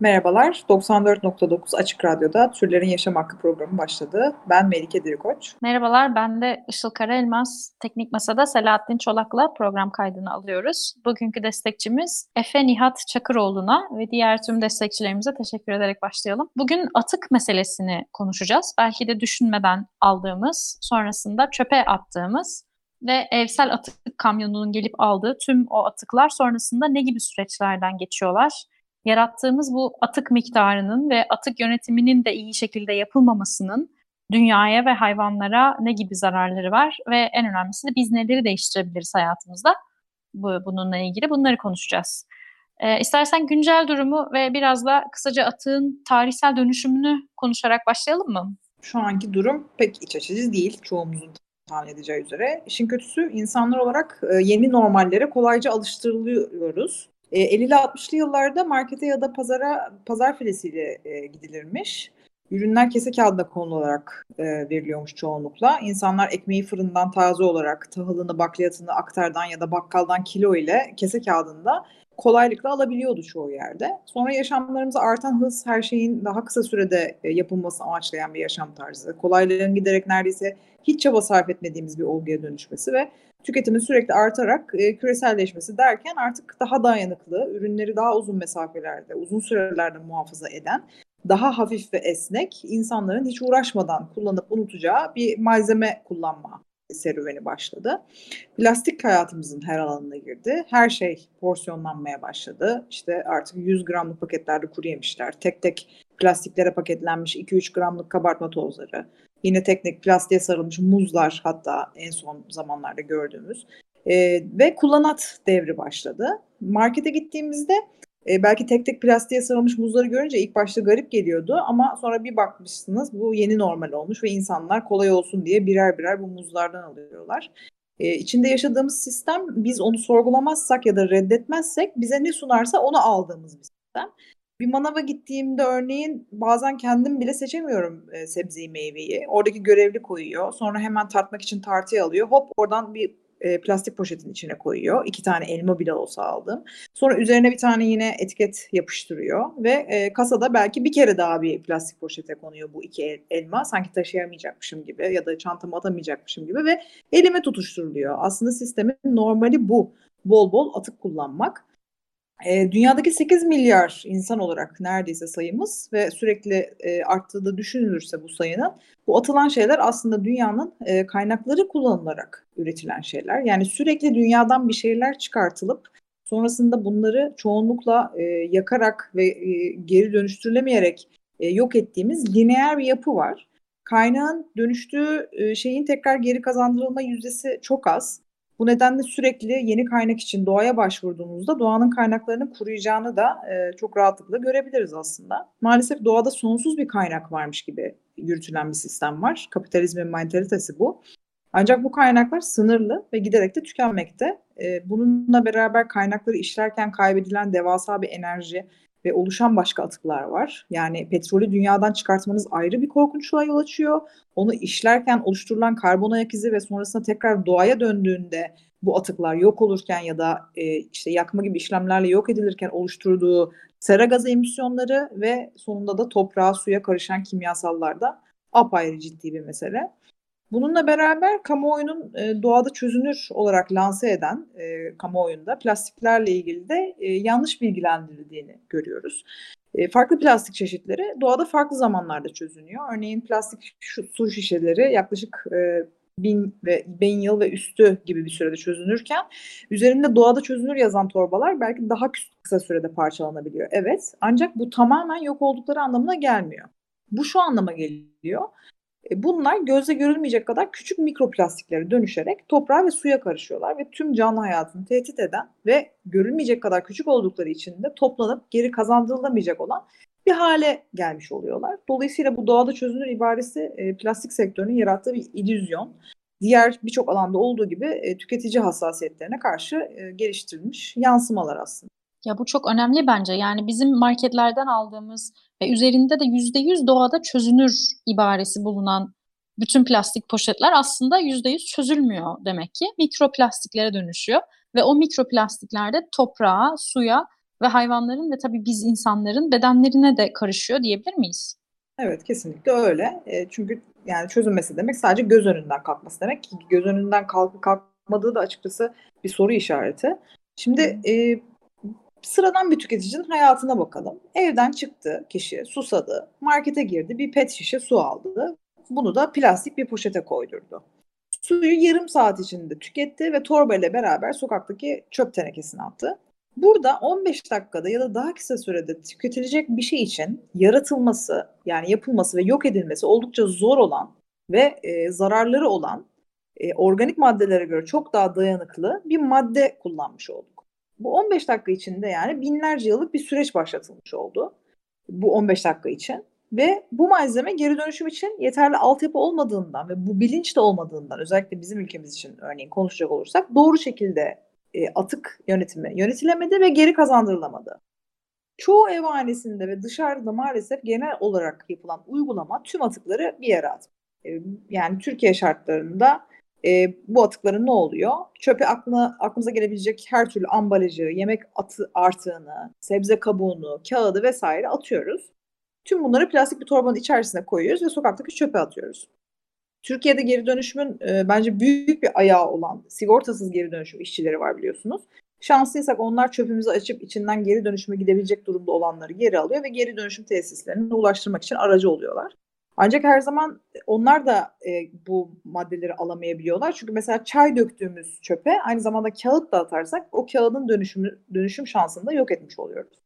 Merhabalar, 94.9 Açık Radyo'da Türlerin Yaşam Hakkı programı başladı. Ben Melike Dirikoç. Merhabalar, ben de Işıl Karaelmaz. Teknik Masa'da Selahattin Çolak'la program kaydını alıyoruz. Bugünkü destekçimiz Efe Nihat Çakıroğlu'na ve diğer tüm destekçilerimize teşekkür ederek başlayalım. Bugün atık meselesini konuşacağız. Belki de düşünmeden aldığımız, sonrasında çöpe attığımız ve evsel atık kamyonunun gelip aldığı tüm o atıklar sonrasında ne gibi süreçlerden geçiyorlar? Yarattığımız bu atık miktarının ve atık yönetiminin de iyi şekilde yapılmamasının dünyaya ve hayvanlara ne gibi zararları var ve en önemlisi de biz neleri değiştirebiliriz hayatımızda bu, bununla ilgili bunları konuşacağız. Ee, istersen güncel durumu ve biraz da kısaca atığın tarihsel dönüşümünü konuşarak başlayalım mı? Şu anki durum pek iç açıcı değil çoğumuzun tahmin edeceği üzere. İşin kötüsü insanlar olarak e, yeni normallere kolayca alıştırılıyoruz. E, 50'li 60'lı yıllarda markete ya da pazara pazar filesiyle e, gidilirmiş. Ürünler kese kağıdına konularak e, veriliyormuş çoğunlukla. İnsanlar ekmeği fırından taze olarak tahılını, bakliyatını aktardan ya da bakkaldan kilo ile kese kağıdında kolaylıkla alabiliyordu çoğu yerde. Sonra yaşamlarımıza artan hız her şeyin daha kısa sürede e, yapılması amaçlayan bir yaşam tarzı. Kolaylığın giderek neredeyse hiç çaba sarf etmediğimiz bir olguya dönüşmesi ve tüketimin sürekli artarak e, küreselleşmesi derken artık daha dayanıklı, ürünleri daha uzun mesafelerde, uzun sürelerde muhafaza eden, daha hafif ve esnek, insanların hiç uğraşmadan kullanıp unutacağı bir malzeme kullanma serüveni başladı. Plastik hayatımızın her alanına girdi. Her şey porsiyonlanmaya başladı. İşte artık 100 gramlık paketlerde kuru yemişler. Tek tek plastiklere paketlenmiş 2-3 gramlık kabartma tozları. Yine tek tek plastiğe sarılmış muzlar hatta en son zamanlarda gördüğümüz. Ee, ve kullanat devri başladı. Markete gittiğimizde e, belki tek tek plastiğe sarılmış muzları görünce ilk başta garip geliyordu ama sonra bir bakmışsınız bu yeni normal olmuş ve insanlar kolay olsun diye birer birer bu muzlardan alıyorlar. E, içinde yaşadığımız sistem biz onu sorgulamazsak ya da reddetmezsek bize ne sunarsa onu aldığımız bir sistem. Bir manava gittiğimde örneğin bazen kendim bile seçemiyorum e, sebzeyi meyveyi. Oradaki görevli koyuyor. Sonra hemen tartmak için tartıya alıyor. Hop oradan bir e, plastik poşetin içine koyuyor. İki tane elma bile olsa aldım. Sonra üzerine bir tane yine etiket yapıştırıyor ve e, kasada belki bir kere daha bir plastik poşete konuyor bu iki el, elma. Sanki taşıyamayacakmışım gibi ya da çantama atamayacakmışım gibi ve elime tutuşturuluyor. Aslında sistemin normali bu. Bol bol atık kullanmak. Dünyadaki 8 milyar insan olarak neredeyse sayımız ve sürekli arttığı da düşünülürse bu sayının bu atılan şeyler aslında dünyanın kaynakları kullanılarak üretilen şeyler. Yani sürekli dünyadan bir şeyler çıkartılıp sonrasında bunları çoğunlukla yakarak ve geri dönüştürülemeyerek yok ettiğimiz lineer bir yapı var. Kaynağın dönüştüğü şeyin tekrar geri kazandırılma yüzdesi çok az. Bu nedenle sürekli yeni kaynak için doğaya başvurduğumuzda doğanın kaynaklarının kuruyacağını da e, çok rahatlıkla görebiliriz aslında. Maalesef doğada sonsuz bir kaynak varmış gibi yürütülen bir sistem var. Kapitalizmin mantalitesi bu. Ancak bu kaynaklar sınırlı ve giderek de tükenmekte. E, bununla beraber kaynakları işlerken kaybedilen devasa bir enerji ve oluşan başka atıklar var. Yani petrolü dünyadan çıkartmanız ayrı bir korkunçluğa yol açıyor. Onu işlerken oluşturulan karbon ayak izi ve sonrasında tekrar doğaya döndüğünde bu atıklar yok olurken ya da e, işte yakma gibi işlemlerle yok edilirken oluşturduğu sera gazı emisyonları ve sonunda da toprağa suya karışan kimyasallar da apayrı ciddi bir mesele. Bununla beraber kamuoyunun e, doğada çözünür olarak lanse eden e, kamuoyunda plastiklerle ilgili de e, yanlış bilgilendirildiğini görüyoruz. E, farklı plastik çeşitleri doğada farklı zamanlarda çözünüyor. Örneğin plastik su şişeleri yaklaşık e, bin ve bin yıl ve üstü gibi bir sürede çözünürken üzerinde doğada çözünür yazan torbalar belki daha kısa sürede parçalanabiliyor. Evet ancak bu tamamen yok oldukları anlamına gelmiyor. Bu şu anlama geliyor. E, bunlar gözle görülmeyecek kadar küçük mikroplastiklere dönüşerek toprağa ve suya karışıyorlar ve tüm canlı hayatını tehdit eden ve görülmeyecek kadar küçük oldukları için de toplanıp geri kazandırılamayacak olan bir hale gelmiş oluyorlar. Dolayısıyla bu doğada çözünür ibaresi e, plastik sektörünün yarattığı bir illüzyon. Diğer birçok alanda olduğu gibi e, tüketici hassasiyetlerine karşı geliştirilmiş yansımalar aslında. Ya bu çok önemli bence. Yani bizim marketlerden aldığımız ve üzerinde de yüzde yüz doğada çözünür ibaresi bulunan bütün plastik poşetler aslında yüzde yüz çözülmüyor demek ki. Mikroplastiklere dönüşüyor ve o mikroplastikler de toprağa, suya ve hayvanların ve tabii biz insanların bedenlerine de karışıyor diyebilir miyiz? Evet kesinlikle öyle. E, çünkü yani çözülmesi demek sadece göz önünden kalkması demek. Göz önünden kalkıp kalkmadığı da açıkçası bir soru işareti. Şimdi e, sıradan bir tüketicinin hayatına bakalım. Evden çıktı kişi, susadı, markete girdi, bir pet şişe su aldı. Bunu da plastik bir poşete koydurdu. Suyu yarım saat içinde tüketti ve torbayla beraber sokaktaki çöp tenekesine attı. Burada 15 dakikada ya da daha kısa sürede tüketilecek bir şey için yaratılması, yani yapılması ve yok edilmesi oldukça zor olan ve e, zararları olan e, organik maddelere göre çok daha dayanıklı bir madde kullanmış olduk. Bu 15 dakika içinde yani binlerce yıllık bir süreç başlatılmış oldu. Bu 15 dakika için. Ve bu malzeme geri dönüşüm için yeterli altyapı olmadığından ve bu bilinç de olmadığından özellikle bizim ülkemiz için örneğin konuşacak olursak doğru şekilde e, atık yönetimi yönetilemedi ve geri kazandırılamadı. Çoğu ev hanesinde ve dışarıda maalesef genel olarak yapılan uygulama tüm atıkları bir yere atmak. E, yani Türkiye şartlarında e, bu atıkların ne oluyor? Çöpe aklına, aklımıza gelebilecek her türlü ambalajı, yemek atı artığını, sebze kabuğunu, kağıdı vesaire atıyoruz. Tüm bunları plastik bir torbanın içerisine koyuyoruz ve sokaktaki çöpe atıyoruz. Türkiye'de geri dönüşümün e, bence büyük bir ayağı olan sigortasız geri dönüşüm işçileri var biliyorsunuz. Şanslıysak onlar çöpümüzü açıp içinden geri dönüşüme gidebilecek durumda olanları geri alıyor ve geri dönüşüm tesislerine ulaştırmak için aracı oluyorlar. Ancak her zaman onlar da e, bu maddeleri alamayabiliyorlar. Çünkü mesela çay döktüğümüz çöpe aynı zamanda kağıt da atarsak o kağıdın dönüşümü, dönüşüm şansını da yok etmiş oluyoruz.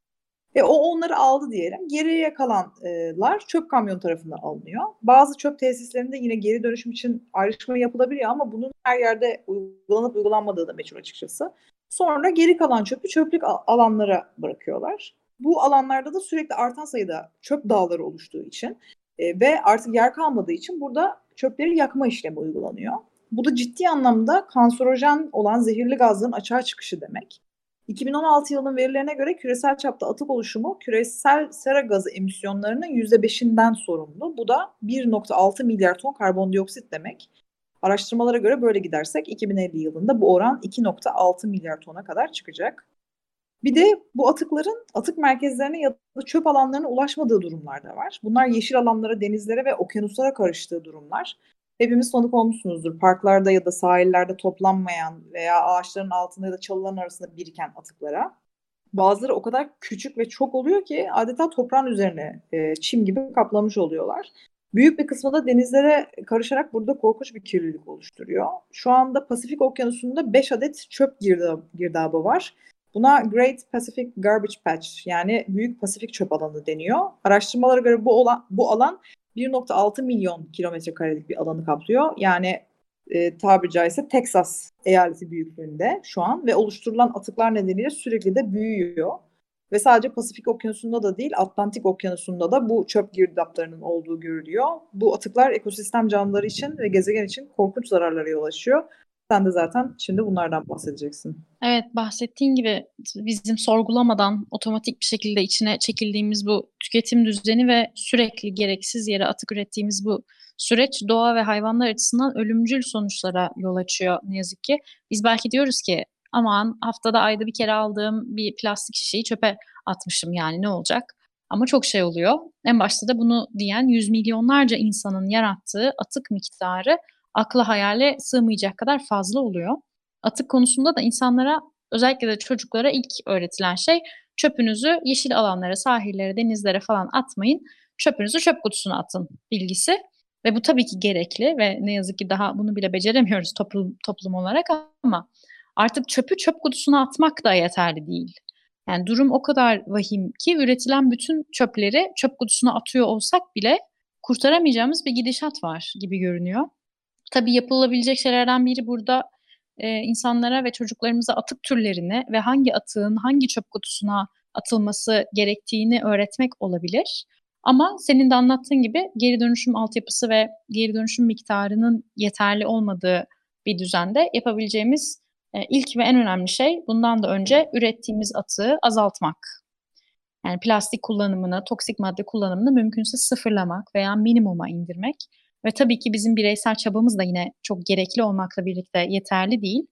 E, o onları aldı diyelim. Geriye kalanlar çöp kamyon tarafından alınıyor. Bazı çöp tesislerinde yine geri dönüşüm için ayrışma yapılabiliyor ama bunun her yerde uygulanıp uygulanmadığı da meçhul açıkçası. Sonra geri kalan çöpü çöplük alanlara bırakıyorlar. Bu alanlarda da sürekli artan sayıda çöp dağları oluştuğu için e, ve artık yer kalmadığı için burada çöpleri yakma işlemi uygulanıyor. Bu da ciddi anlamda kanserojen olan zehirli gazların açığa çıkışı demek. 2016 yılının verilerine göre küresel çapta atık oluşumu küresel sera gazı emisyonlarının %5'inden sorumlu. Bu da 1.6 milyar ton karbondioksit demek. Araştırmalara göre böyle gidersek 2050 yılında bu oran 2.6 milyar tona kadar çıkacak. Bir de bu atıkların atık merkezlerine ya da çöp alanlarına ulaşmadığı durumlar da var. Bunlar yeşil alanlara, denizlere ve okyanuslara karıştığı durumlar. Hepimiz tanık olmuşsunuzdur. Parklarda ya da sahillerde toplanmayan veya ağaçların altında ya da çalıların arasında biriken atıklara. Bazıları o kadar küçük ve çok oluyor ki adeta toprağın üzerine e, çim gibi kaplamış oluyorlar. Büyük bir kısmı da denizlere karışarak burada korkunç bir kirlilik oluşturuyor. Şu anda Pasifik Okyanusu'nda 5 adet çöp girdabı var. Buna Great Pacific Garbage Patch yani Büyük Pasifik Çöp Alanı deniyor. Araştırmalara göre bu, olan, bu alan 1.6 milyon kilometre karelik bir alanı kaplıyor. Yani e, tabiri caizse Texas eyaleti büyüklüğünde şu an ve oluşturulan atıklar nedeniyle sürekli de büyüyor. Ve sadece Pasifik Okyanusu'nda da değil Atlantik Okyanusu'nda da bu çöp girdaplarının olduğu görülüyor. Bu atıklar ekosistem canlıları için ve gezegen için korkunç zararlara yol açıyor. Sen de zaten şimdi bunlardan bahsedeceksin. Evet bahsettiğin gibi bizim sorgulamadan otomatik bir şekilde içine çekildiğimiz bu tüketim düzeni ve sürekli gereksiz yere atık ürettiğimiz bu süreç doğa ve hayvanlar açısından ölümcül sonuçlara yol açıyor ne yazık ki. Biz belki diyoruz ki aman haftada ayda bir kere aldığım bir plastik şişeyi çöpe atmışım yani ne olacak? Ama çok şey oluyor. En başta da bunu diyen yüz milyonlarca insanın yarattığı atık miktarı akla hayale sığmayacak kadar fazla oluyor. Atık konusunda da insanlara özellikle de çocuklara ilk öğretilen şey çöpünüzü yeşil alanlara, sahillere, denizlere falan atmayın. Çöpünüzü çöp kutusuna atın bilgisi. Ve bu tabii ki gerekli ve ne yazık ki daha bunu bile beceremiyoruz toplum, toplum olarak ama artık çöpü çöp kutusuna atmak da yeterli değil. Yani durum o kadar vahim ki üretilen bütün çöpleri çöp kutusuna atıyor olsak bile kurtaramayacağımız bir gidişat var gibi görünüyor. Tabii yapılabilecek şeylerden biri burada e, insanlara ve çocuklarımıza atık türlerini ve hangi atığın hangi çöp kutusuna atılması gerektiğini öğretmek olabilir. Ama senin de anlattığın gibi geri dönüşüm altyapısı ve geri dönüşüm miktarının yeterli olmadığı bir düzende yapabileceğimiz e, ilk ve en önemli şey bundan da önce ürettiğimiz atığı azaltmak. Yani plastik kullanımını, toksik madde kullanımını mümkünse sıfırlamak veya minimuma indirmek. Ve tabii ki bizim bireysel çabamız da yine çok gerekli olmakla birlikte yeterli değil.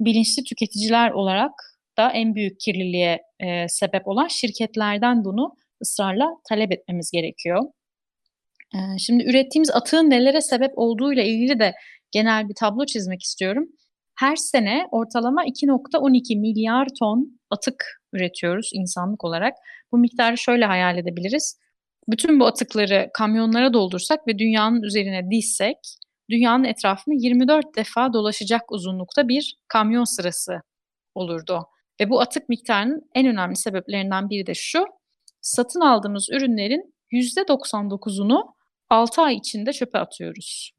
Bilinçli tüketiciler olarak da en büyük kirliliğe e, sebep olan şirketlerden bunu ısrarla talep etmemiz gerekiyor. E, şimdi ürettiğimiz atığın nelere sebep olduğuyla ilgili de genel bir tablo çizmek istiyorum. Her sene ortalama 2.12 milyar ton atık üretiyoruz insanlık olarak. Bu miktarı şöyle hayal edebiliriz. Bütün bu atıkları kamyonlara doldursak ve dünyanın üzerine dizsek, dünyanın etrafını 24 defa dolaşacak uzunlukta bir kamyon sırası olurdu. Ve bu atık miktarının en önemli sebeplerinden biri de şu. Satın aldığımız ürünlerin %99'unu 6 ay içinde çöpe atıyoruz.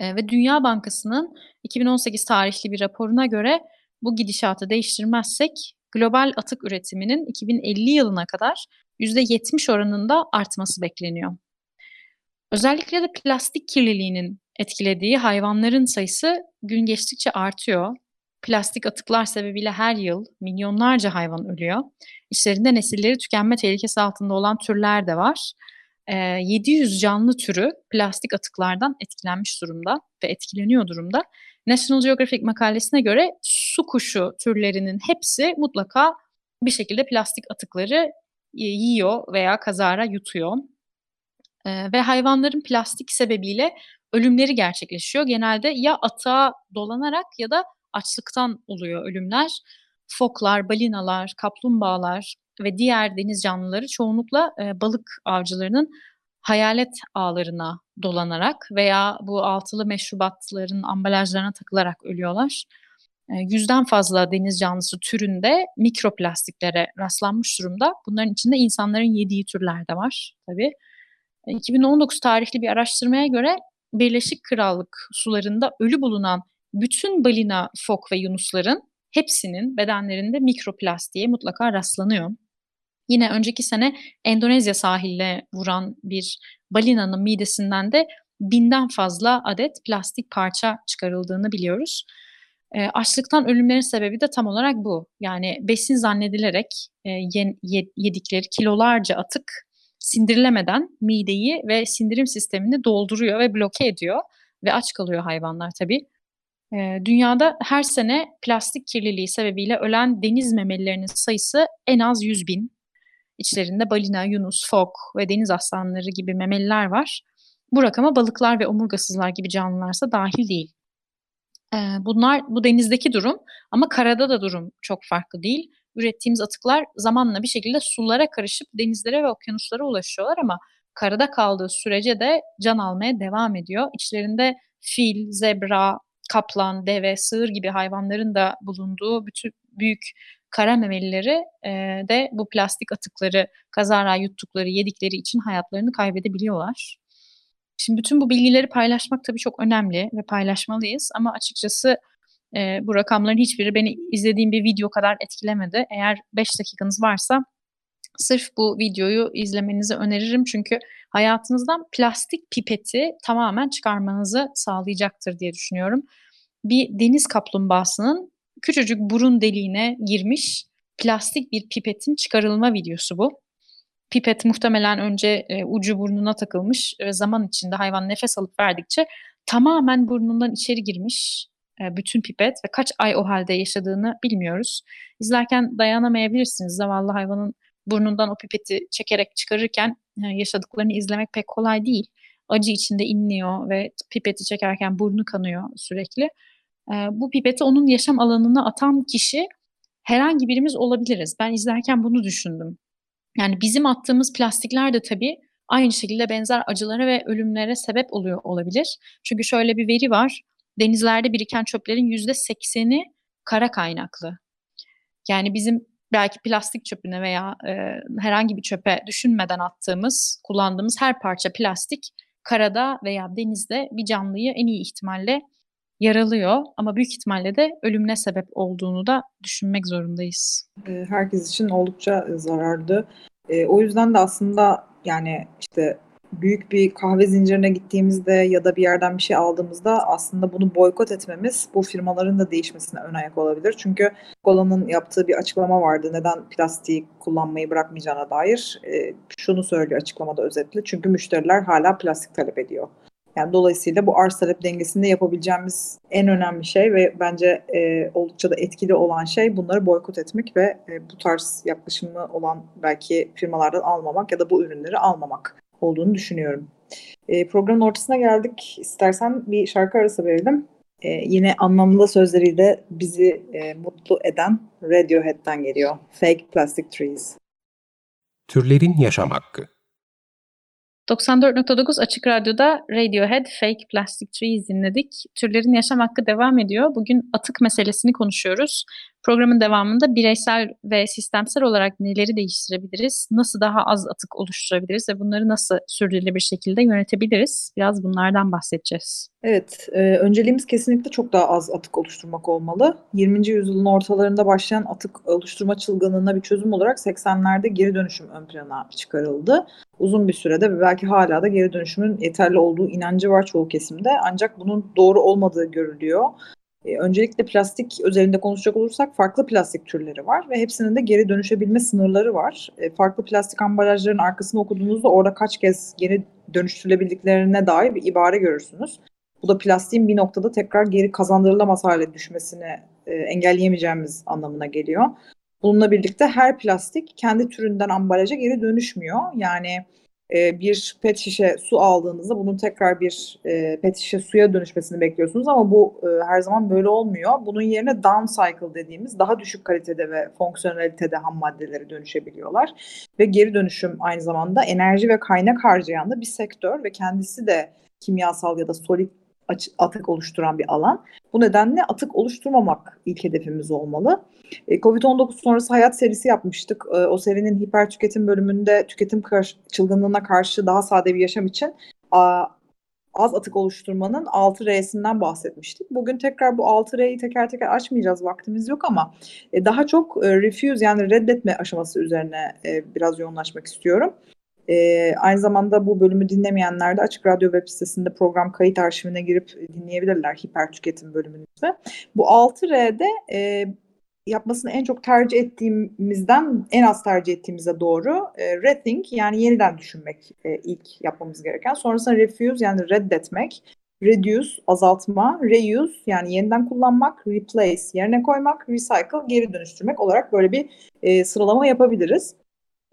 E, ve Dünya Bankası'nın 2018 tarihli bir raporuna göre bu gidişatı değiştirmezsek global atık üretiminin 2050 yılına kadar %70 oranında artması bekleniyor. Özellikle de plastik kirliliğinin etkilediği hayvanların sayısı gün geçtikçe artıyor. Plastik atıklar sebebiyle her yıl milyonlarca hayvan ölüyor. İçlerinde nesilleri tükenme tehlikesi altında olan türler de var. 700 canlı türü plastik atıklardan etkilenmiş durumda ve etkileniyor durumda. National Geographic makalesine göre su kuşu türlerinin hepsi mutlaka bir şekilde plastik atıkları yiyor veya kazara yutuyor. ve hayvanların plastik sebebiyle ölümleri gerçekleşiyor. Genelde ya atığa dolanarak ya da açlıktan oluyor ölümler. Foklar, balinalar, kaplumbağalar ve diğer deniz canlıları çoğunlukla e, balık avcılarının hayalet ağlarına dolanarak veya bu altılı meşrubatların ambalajlarına takılarak ölüyorlar. Yüzden fazla deniz canlısı türünde mikroplastiklere rastlanmış durumda. Bunların içinde insanların yediği türler de var tabii. 2019 e, tarihli bir araştırmaya göre Birleşik Krallık sularında ölü bulunan bütün balina, fok ve yunusların hepsinin bedenlerinde mikroplastiğe mutlaka rastlanıyor. Yine önceki sene Endonezya sahiline vuran bir balinanın midesinden de binden fazla adet plastik parça çıkarıldığını biliyoruz. E, açlıktan ölümlerin sebebi de tam olarak bu. Yani besin zannedilerek e, yen, yedikleri kilolarca atık sindirilemeden mideyi ve sindirim sistemini dolduruyor ve bloke ediyor ve aç kalıyor hayvanlar tabii. E, dünyada her sene plastik kirliliği sebebiyle ölen deniz memelilerinin sayısı en az 100 bin. İçlerinde balina, yunus, fok ve deniz aslanları gibi memeliler var. Bu rakama balıklar ve omurgasızlar gibi canlılarsa dahil değil. Bunlar bu denizdeki durum ama karada da durum çok farklı değil. Ürettiğimiz atıklar zamanla bir şekilde sulara karışıp denizlere ve okyanuslara ulaşıyorlar ama karada kaldığı sürece de can almaya devam ediyor. İçlerinde fil, zebra, kaplan, deve, sığır gibi hayvanların da bulunduğu bütün büyük kara memelileri de bu plastik atıkları kazara yuttukları, yedikleri için hayatlarını kaybedebiliyorlar. Şimdi bütün bu bilgileri paylaşmak tabii çok önemli ve paylaşmalıyız ama açıkçası e, bu rakamların hiçbiri beni izlediğim bir video kadar etkilemedi. Eğer 5 dakikanız varsa sırf bu videoyu izlemenizi öneririm çünkü hayatınızdan plastik pipeti tamamen çıkarmanızı sağlayacaktır diye düşünüyorum. Bir deniz kaplumbağasının küçücük burun deliğine girmiş plastik bir pipetin çıkarılma videosu bu. Pipet muhtemelen önce e, ucu burnuna takılmış ve zaman içinde hayvan nefes alıp verdikçe tamamen burnundan içeri girmiş e, bütün pipet ve kaç ay o halde yaşadığını bilmiyoruz. İzlerken dayanamayabilirsiniz. Zavallı hayvanın burnundan o pipeti çekerek çıkarırken e, yaşadıklarını izlemek pek kolay değil. Acı içinde inliyor ve pipeti çekerken burnu kanıyor sürekli bu pipeti onun yaşam alanına atan kişi herhangi birimiz olabiliriz. Ben izlerken bunu düşündüm. Yani bizim attığımız plastikler de tabii aynı şekilde benzer acılara ve ölümlere sebep oluyor olabilir. Çünkü şöyle bir veri var. Denizlerde biriken çöplerin yüzde sekseni kara kaynaklı. Yani bizim belki plastik çöpüne veya e, herhangi bir çöpe düşünmeden attığımız, kullandığımız her parça plastik karada veya denizde bir canlıyı en iyi ihtimalle yaralıyor ama büyük ihtimalle de ölümüne sebep olduğunu da düşünmek zorundayız. E, herkes için oldukça zararlı. E, o yüzden de aslında yani işte büyük bir kahve zincirine gittiğimizde ya da bir yerden bir şey aldığımızda aslında bunu boykot etmemiz bu firmaların da değişmesine ön ayak olabilir. Çünkü Cola'nın yaptığı bir açıklama vardı. Neden plastiği kullanmayı bırakmayacağına dair. E, şunu söylüyor açıklamada özetle. Çünkü müşteriler hala plastik talep ediyor. Yani dolayısıyla bu arz talep dengesinde yapabileceğimiz en önemli şey ve bence e, oldukça da etkili olan şey bunları boykot etmek ve e, bu tarz yaklaşımı olan belki firmalardan almamak ya da bu ürünleri almamak olduğunu düşünüyorum. E, programın ortasına geldik. İstersen bir şarkı arası verelim. E, yine anlamlı sözleriyle bizi e, mutlu eden Radiohead'den geliyor. Fake Plastic Trees. Türlerin yaşam hakkı 94.9 Açık Radyo'da Radiohead Fake Plastic Trees dinledik. Türlerin yaşam hakkı devam ediyor. Bugün atık meselesini konuşuyoruz. Programın devamında bireysel ve sistemsel olarak neleri değiştirebiliriz, nasıl daha az atık oluşturabiliriz ve bunları nasıl sürdürülebilir bir şekilde yönetebiliriz? Biraz bunlardan bahsedeceğiz. Evet, e, önceliğimiz kesinlikle çok daha az atık oluşturmak olmalı. 20. yüzyılın ortalarında başlayan atık oluşturma çılgınlığına bir çözüm olarak 80'lerde geri dönüşüm ön plana çıkarıldı. Uzun bir sürede ve belki hala da geri dönüşümün yeterli olduğu inancı var çoğu kesimde. Ancak bunun doğru olmadığı görülüyor. E, öncelikle plastik özelinde konuşacak olursak farklı plastik türleri var ve hepsinin de geri dönüşebilme sınırları var. E, farklı plastik ambalajların arkasını okuduğunuzda orada kaç kez geri dönüştürülebildiklerine dair bir ibare görürsünüz. Bu da plastiğin bir noktada tekrar geri kazandırılamaz hale düşmesini e, engelleyemeyeceğimiz anlamına geliyor. Bununla birlikte her plastik kendi türünden ambalaja geri dönüşmüyor. Yani e, bir pet şişe su aldığınızda bunun tekrar bir e, pet şişe suya dönüşmesini bekliyorsunuz ama bu e, her zaman böyle olmuyor. Bunun yerine down cycle dediğimiz daha düşük kalitede ve fonksiyonelitede ham maddelere dönüşebiliyorlar. Ve geri dönüşüm aynı zamanda enerji ve kaynak harcayan da bir sektör ve kendisi de kimyasal ya da solid atık oluşturan bir alan. Bu nedenle atık oluşturmamak ilk hedefimiz olmalı. E, Covid-19 sonrası hayat serisi yapmıştık. E, o serinin hiper tüketim bölümünde tüketim çılgınlığına karşı daha sade bir yaşam için az atık oluşturmanın 6R'sinden bahsetmiştik. Bugün tekrar bu 6R'yi teker teker açmayacağız vaktimiz yok ama e, daha çok refuse yani reddetme aşaması üzerine biraz yoğunlaşmak istiyorum. E, aynı zamanda bu bölümü dinlemeyenler de Açık Radyo web sitesinde program kayıt arşivine girip dinleyebilirler hiper tüketim bölümünü. Bu 6R'de e, yapmasını en çok tercih ettiğimizden en az tercih ettiğimize doğru e, rethink yani yeniden düşünmek e, ilk yapmamız gereken. Sonrasında refuse yani reddetmek, reduce azaltma, reuse yani yeniden kullanmak, replace yerine koymak, recycle geri dönüştürmek olarak böyle bir e, sıralama yapabiliriz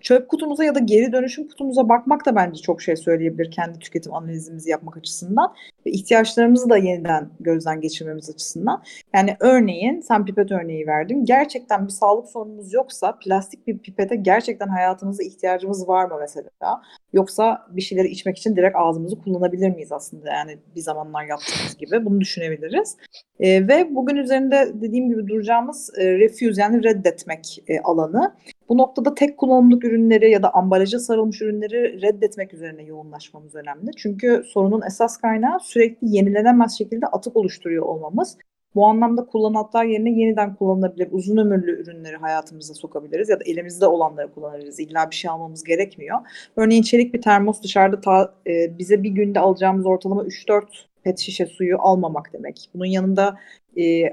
çöp kutumuza ya da geri dönüşüm kutumuza bakmak da bence çok şey söyleyebilir kendi tüketim analizimizi yapmak açısından ve ihtiyaçlarımızı da yeniden gözden geçirmemiz açısından. Yani örneğin sen pipet örneği verdin. Gerçekten bir sağlık sorunumuz yoksa plastik bir pipete gerçekten hayatımızda ihtiyacımız var mı mesela? Yoksa bir şeyleri içmek için direkt ağzımızı kullanabilir miyiz aslında? Yani bir zamanlar yaptığımız gibi bunu düşünebiliriz. E, ve bugün üzerinde dediğim gibi duracağımız e, refuse yani reddetmek e, alanı. Bu noktada tek kullanımlık ürünleri ya da ambalaja sarılmış ürünleri reddetmek üzerine yoğunlaşmamız önemli. Çünkü sorunun esas kaynağı sürekli yenilenemez şekilde atık oluşturuyor olmamız. Bu anlamda kullanatlar yerine yeniden kullanılabilir uzun ömürlü ürünleri hayatımıza sokabiliriz ya da elimizde olanları kullanabiliriz. İlla bir şey almamız gerekmiyor. Örneğin çelik bir termos dışarıda ta, e, bize bir günde alacağımız ortalama 3-4 pet şişe suyu almamak demek. Bunun yanında e,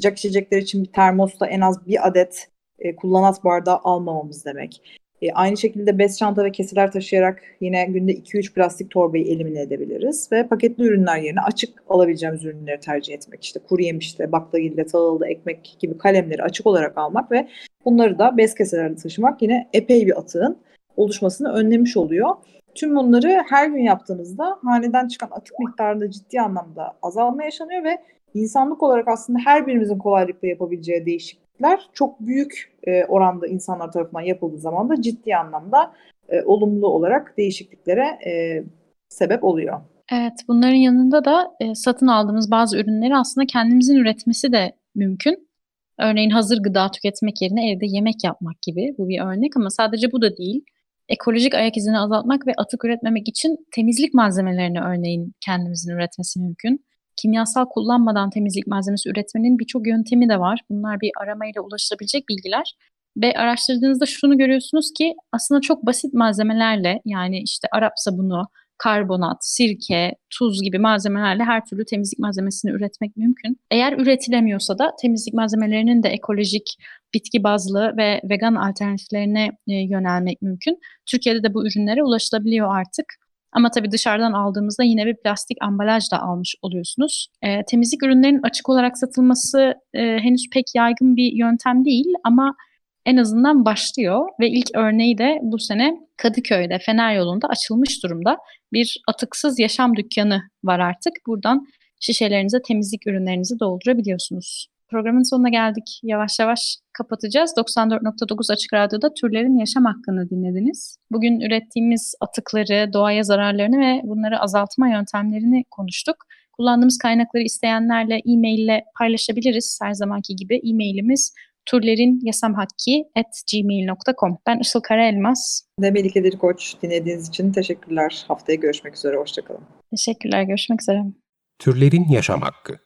sıcak içecekler için bir termosta en az bir adet e, kullanat bardağı almamamız demek. E, aynı şekilde bez çanta ve keseler taşıyarak yine günde 2-3 plastik torbayı elimine edebiliriz ve paketli ürünler yerine açık alabileceğimiz ürünleri tercih etmek. İşte kuru yemişte, baklagille, tahılda, ekmek gibi kalemleri açık olarak almak ve bunları da bez keselerde taşımak yine epey bir atığın oluşmasını önlemiş oluyor. Tüm bunları her gün yaptığınızda haneden çıkan atık miktarında ciddi anlamda azalma yaşanıyor ve insanlık olarak aslında her birimizin kolaylıkla yapabileceği değişiklikler çok büyük e, oranda insanlar tarafından yapıldığı zaman da ciddi anlamda e, olumlu olarak değişikliklere e, sebep oluyor. Evet, bunların yanında da e, satın aldığımız bazı ürünleri aslında kendimizin üretmesi de mümkün. Örneğin hazır gıda tüketmek yerine evde yemek yapmak gibi bu bir örnek ama sadece bu da değil. Ekolojik ayak izini azaltmak ve atık üretmemek için temizlik malzemelerini örneğin kendimizin üretmesi mümkün. Kimyasal kullanmadan temizlik malzemesi üretmenin birçok yöntemi de var. Bunlar bir aramayla ulaşılabilecek bilgiler. Ve araştırdığınızda şunu görüyorsunuz ki aslında çok basit malzemelerle yani işte Arap sabunu, karbonat, sirke, tuz gibi malzemelerle her türlü temizlik malzemesini üretmek mümkün. Eğer üretilemiyorsa da temizlik malzemelerinin de ekolojik, bitki bazlı ve vegan alternatiflerine e, yönelmek mümkün. Türkiye'de de bu ürünlere ulaşılabiliyor artık. Ama tabii dışarıdan aldığımızda yine bir plastik ambalaj da almış oluyorsunuz. E, temizlik ürünlerinin açık olarak satılması e, henüz pek yaygın bir yöntem değil ama en azından başlıyor ve ilk örneği de bu sene Kadıköy'de Fener yolunda açılmış durumda. Bir atıksız yaşam dükkanı var artık. Buradan şişelerinize temizlik ürünlerinizi doldurabiliyorsunuz. Programın sonuna geldik. Yavaş yavaş kapatacağız. 94.9 Açık Radyo'da türlerin yaşam hakkını dinlediniz. Bugün ürettiğimiz atıkları, doğaya zararlarını ve bunları azaltma yöntemlerini konuştuk. Kullandığımız kaynakları isteyenlerle e-mail ile paylaşabiliriz. Her zamanki gibi e-mailimiz turlerinyasamhakki.gmail.com Ben Işıl Karaelmaz. Ve Melike Diri Koç dinlediğiniz için teşekkürler. Haftaya görüşmek üzere. Hoşçakalın. Teşekkürler. Görüşmek üzere. Türlerin yaşam hakkı.